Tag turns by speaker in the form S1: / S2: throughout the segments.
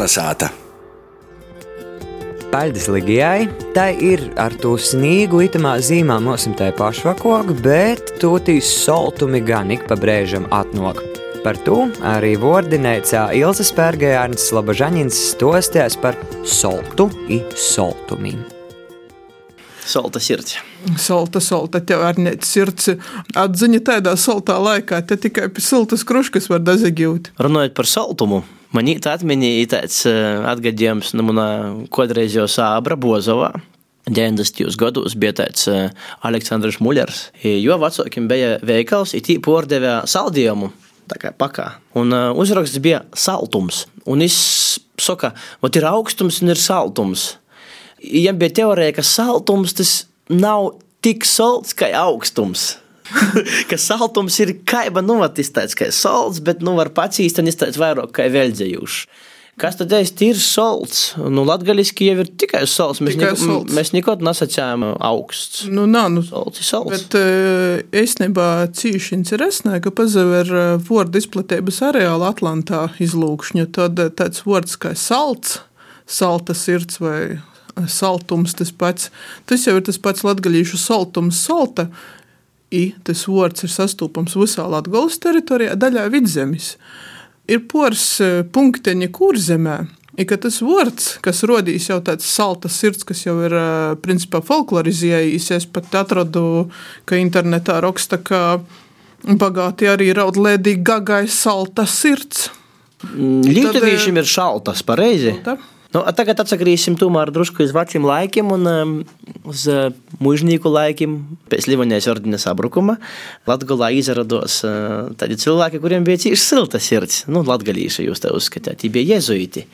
S1: Kalnasāta!
S2: Paldies Ligijai. Tā ir ar to sniegu itamā zīmā mosim tai pašvakogu, bet tūtīs soltumi gan ik pa brēžam atnok. Par to arī vordinēcā Ilza Spērgējārns Slabažaņins stostēs par soltu i soltumiem.
S3: Solta sirds.
S4: Salta, salta, tev arī nē, sirds atziņa tādā saltā laikā, te tikai pie siltas kruškas var dazagūt.
S3: Runājot par saltumu, man īta atmiņā tāds atgadījums no manā kādreiz jau sābra Bozovā. 90. gados bija tāds Aleksandrs Muļers. Jo vecākiem bija veikals, it īpaši pārdevē saldējumu. Tā kā pakā. Un uzraksts bija saltums. Un viņš saka, ka ir augstums un ir saltums. Viņam bija teorija, ka saltums tas nav tik salds kā augstums. ka saltums ir kaiba, nu, tāds kā salds, bet, nu, var pats īstenībā tāds vairāk kā veļdzējuši. Kas tad ir salds? Nu, Latvijasiski jau ir tikai salds. Mēs,
S4: Tikai
S3: neko,
S4: salds.
S3: mēs nekad nesacījām augsts.
S4: Nu, nā, nu,
S3: Salds ir salds.
S4: Bet eh, īstenībā cīņš interesē, ka pazaver eh, vārdu izplatības areāla Atlantā izlūkšņa. Tad eh, tāds vārds kā salds, salta sirds vai eh, saltums tas pats. Tas jau ir tas pats latgalīšu saltums, salta. I tas vārds ir sastopams visā Latvijas teritorijā, daļā vidzemes. Ir pors eh, punkteņi kurzemē, ir tas vārds, kas radīs jau tāds salta sirds, kas jau ir eh, principā folklorizējis. Es pat atradu, ka internetā raksta, ka bagāti arī raud lēdīgi gagai salta sirds.
S3: Lietuviešiem ir šaltas, pareizi.
S4: Tā.
S3: Nu, a tagad atsagriezīsim tomēr drusku uz veciem laikiem un um, uz uh, mužnieku laikiem. Pēc Livonijas ordinas sabrukuma Latgolā izrados uh, tādi cilvēki, kuriem bija cīši silta sirds. Nu, latgalīši jūs te uzskatāt, tie bija jezuiti.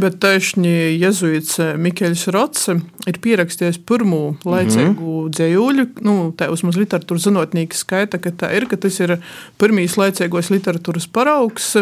S4: Bet taisni jezuīts Mikls Rots ir pierakstījis pirmo laicīgu mm -hmm. dzējuļu. Nu, tā vismaz literatūras zinātnieki skaita, ka tā ir, ka tas ir pirmīs laicīgos literatūras paraugs.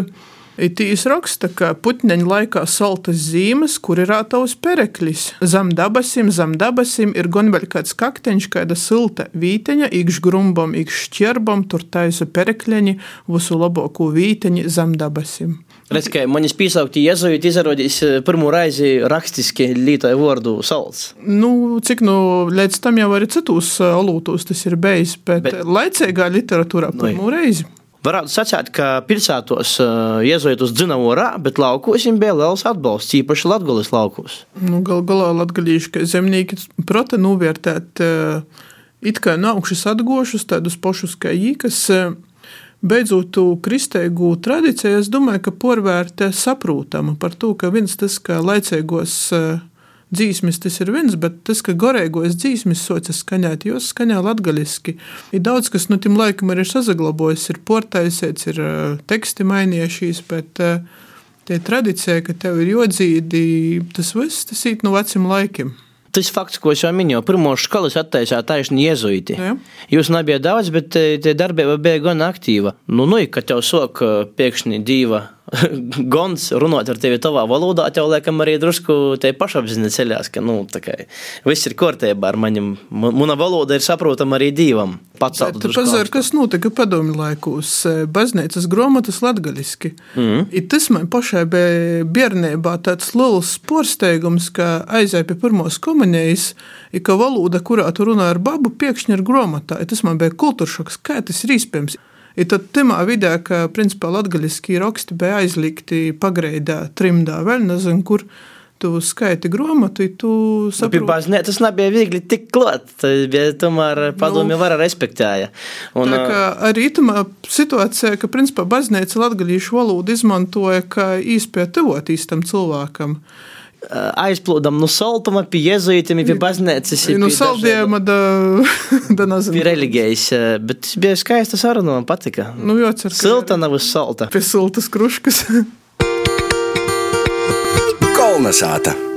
S4: Itīs raksta, ka putneņa laikā saltas zīmes, kur ir ātaus pereklis. Zem dabasim, zem dabasim ir gan vēl kāds kakteņš, kāda silta vīteņa, ikš grumbam, ikš šķerbam, tur taisa perekļeņi, visu labāko vīteņi zem dabasim.
S3: Redz, ka manis piesaukti jezuiti izrādījis uh, pirmo reizi rakstiski lietoja vārdu salds.
S4: Nu, cik nu, līdz tam jau arī citos olūtos tas ir bijis, bet,
S3: Bet-
S4: bet laicīgā literatūrā
S3: Nu,
S4: pirmo reizi.
S3: Varētu sacīt, ka pilsētos uh, jezuitus dzina orā, bet laukos viņiem bija liels atbalsts, īpaši Latgolas laukos.
S4: Nu, Galu galā ka zemnieki prota novērtēt eh, it kā no augšas atgošus, tādus pašus kā jī, kas eh, beidzot tu kristēgu tradīciju, es domāju, ka porvērtē saprūtama par to, ka viens tas, ka laicīgos eh, dzīsmis tas ir viens, bet tas, ka gorēgos dzīsmis socis skaņāt, jos skaņā latgaliski. Ir daudz, kas no tiem laikam arī ir sazaglabojis, ir portaisēts, ir eh, teksti mainījušies, bet eh, tie tradīcija, ka tev ir jodzīdi, tas viss, tas ir no veciem laikiem.
S3: Tas fakts, ko es jau minēju, pirmo skolas attaisīja taisni jezuiti.
S4: Jā.
S3: Jūs nebija daudz, bet eh, tie darbība bija gan aktīva. Nu, nu, kad tev sok pēkšņi diva gons runāt ar tevi tavā valodā, tev liekam arī drusku te pašapziņa ceļās, ka, nu, kā viss ir kārtībā ar maņem. Mana valoda ir saprotama arī divam. Pats
S4: pazar, kas notika padomju laikos, eh, baznīcas grāmatas latgaliski. Mm. I tas man pašai bija bērnībā tāds liels porsteigums, ka aizēja pie pirmos komunijas, i ka valoda, kurā tu runā ar babu, pēkšņi ir grāmatā. Tas man bija kultūršoks, kā tas ir iespējams. I tad timā vidē, ka principā latgaliski raksti bija aizlikti pagreidā, trimdā, vēl nezinu, kur tu skaiti grāmatu, tu
S3: Pie
S4: saproti.
S3: baznē, tas nebija viegli tik klāt, bija tomēr padomju vara respektēja. Un,
S4: Tā kā arī tā situācija, ka principā baznīca latgadījušu valodu izmantoja kā īspēju tuvot īstam cilvēkam.
S3: Aizplūdam no saltuma pie jezuitiem, pie baznīcas.
S4: Nu, saldējuma, da, da nezinu.
S3: Pie reliģijas, eh, bet tas bija skaista saruna, man patika.
S4: Nu, jācer, ka
S3: Silta nav uz salta.
S4: Pie siltas kruškas.
S1: Kalnasāta!